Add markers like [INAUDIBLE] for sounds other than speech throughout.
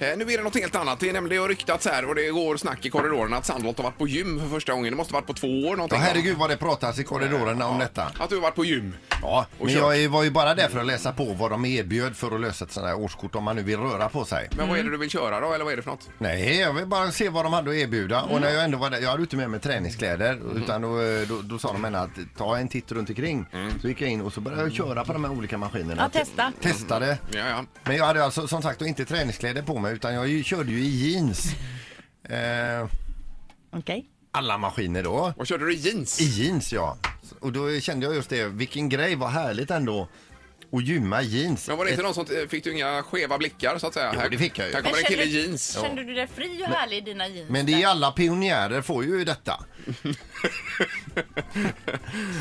Eh, nu är det något helt annat. Det är nämligen det har ryktats här och det går snack i korridoren att Sandholt har varit på gym för första gången. Det måste ha varit på två år Ja, någonting. herregud vad det pratas i korridorerna om detta. Att du har varit på gym. Ja, Och men kört. jag är- var ju bara där för att läsa på vad de erbjöd för att lösa ett sånt här årskort om man nu vill röra på sig. Men vad är det du vill köra då, eller vad är det för något? Nej, jag vill bara se vad de hade att erbjuda. Och när jag ändå var där, jag hade inte med mig träningskläder. Utan då, eh, då, då sa de ändå att ta en titt runt omkring. Så gick jag in och så började jag köra på de här olika maskinerna. Ja, testa. Testade. Ja, ja. Men jag hade alltså som sagt då inte träningskläder på mig utan jag ju- körde ju i jeans. [LAUGHS] Eh, Okej. alla maskiner då. Vad körde du i jeans? I jeans ja. Och då kände jag just det, vilken grej, vad härligt ändå. Att gymma i jeans. Men var det inte någon som eh, fick du inga skeva blickar så att säga? Jo, det fick jag ju. Här kommer en kille i jeans. kände du dig fri och härlig i dina jeans? Men det är alla pionjärer får ju detta.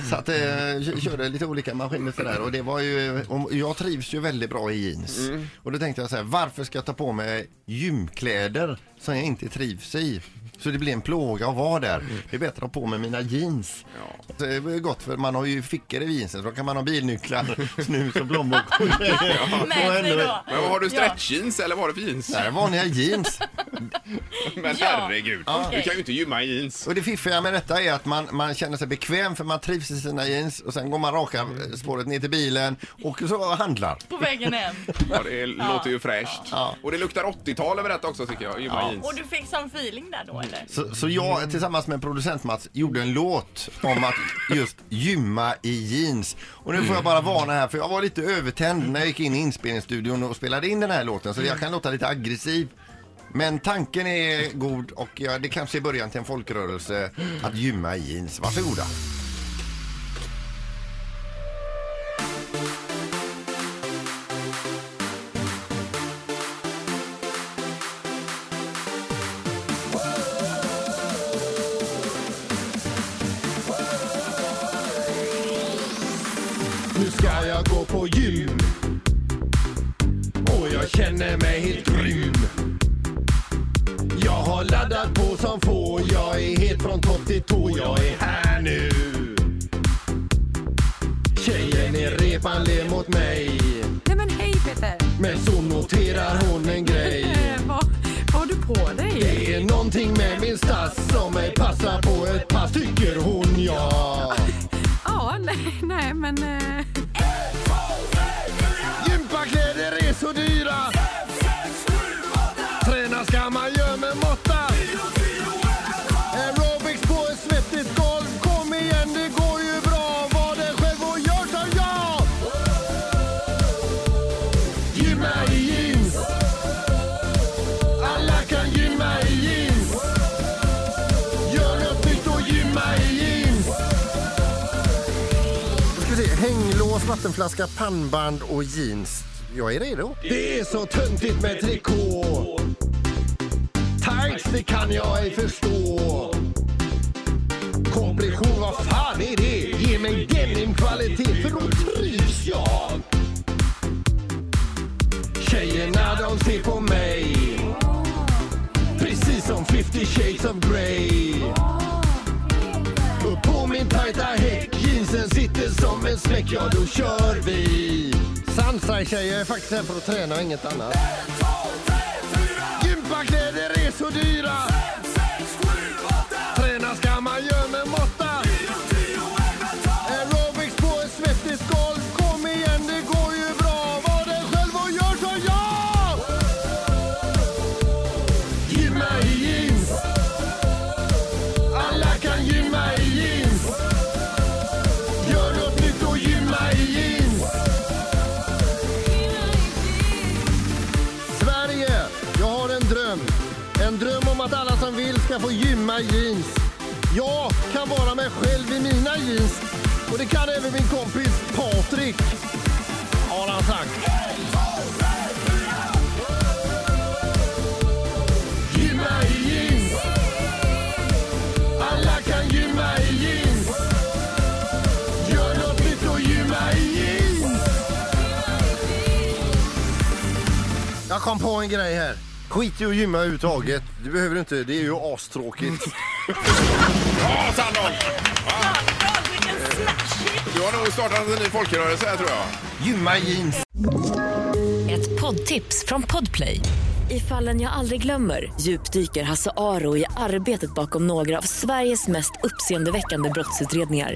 så att eh, jag körde lite olika maskiner sådär och det var ju, och jag trivs ju väldigt bra i jeans. Och då tänkte jag så här, varför ska jag ta på mig gymkläder som jag inte trivs i? Så det blir en plåga att vara där. Det är bättre att ha på mig mina jeans. Ja. Det ju gott för man har ju fickor i jeansen så då kan man ha bilnycklar, [LAUGHS] snus och plånbok [LAUGHS] [LAUGHS] då. Men vad har du, Ja. stretchjeans eller vad har du för jeans? Är vanliga jeans. Men Ja. herregud, Okej. du kan ju inte gymma i jeans. Och det fiffiga med detta är att man, man känner sig bekväm för man trivs i sina jeans och sen går man raka spåret ner till bilen och så handlar. På vägen hem. Ja, det låter ju fräscht. Ja. Och det luktar 80-tal över detta också tycker jag, gymma Ja. jeans. Och du fick sån feeling där då eller? Så, så jag tillsammans med producent Mats gjorde en låt om att just gymma i jeans. Och nu får jag bara varna här för jag var lite övertänd när jag gick in i inspelningsstudion och spelade in den här låten så jag kan låta lite aggressiv. Men tanken är god och ja, det kanske är början till en folkrörelse att gymma i jeans. Varsågoda. Nu ska jag gå på gym. Och jag känner mig helt grym. Jag har laddat på som få. Jag är helt från topp till tå. Jag är här nu. Tjejen i repan ler mot mig. Nej men hej Peter! Men så noterar hon en grej. [LAUGHS] Eh, vad, vad har du på dig? Det är någonting med min stass som mig passar på ett pass tycker hon ja. [LAUGHS] Ja, nej, nej men... Eh, Gympakläder dyra Träna ska man göra med måtta. Aerobics på ett svettigt golv. Kom igen, det går ju bra. Var det själv och gör som jag. Gymma i jeans. Alla kan gymma i jeans. Gör något nytt och gymma i jeans. Då ska vi se, hänglås, vattenflaska, pannband och jeans. Jag är redo. Det är så töntigt med trikå. Tights, det kan jag ej förstå. Kompression, vad fan är det? Ge mig denimkvalitet för då trivs jag. Tjejerna de ser på mig. Precis som 50 shades of Grey. Upp på min tajta häck Jeansen sitter som en smäck. Ja, då kör vi. Sansa tjejer, jag är faktiskt här för att träna och inget annat. Dröm. En dröm om att alla som vill ska få gymma i jeans. Jag kan vara mig själv i mina jeans. Och det kan även min kompis Patrik. Har han sagt. Gymma i jeans Alla kan gymma i jeans Gör något nytt och gymma i jeans Jag kom på en grej här. Skit i att gymma överhuvudtaget. Det behöver du inte. Det är ju astråkigt. [LAUGHS] Ja, Sandholt! Sandholt, vilken smash! Du har nog startat en ny folkrörelse här tror jag. gymma jeans. Ett poddtips från Podplay. I fallen jag aldrig glömmer djupdyker Hasse Aro i arbetet bakom några av Sveriges mest uppseendeväckande brottsutredningar.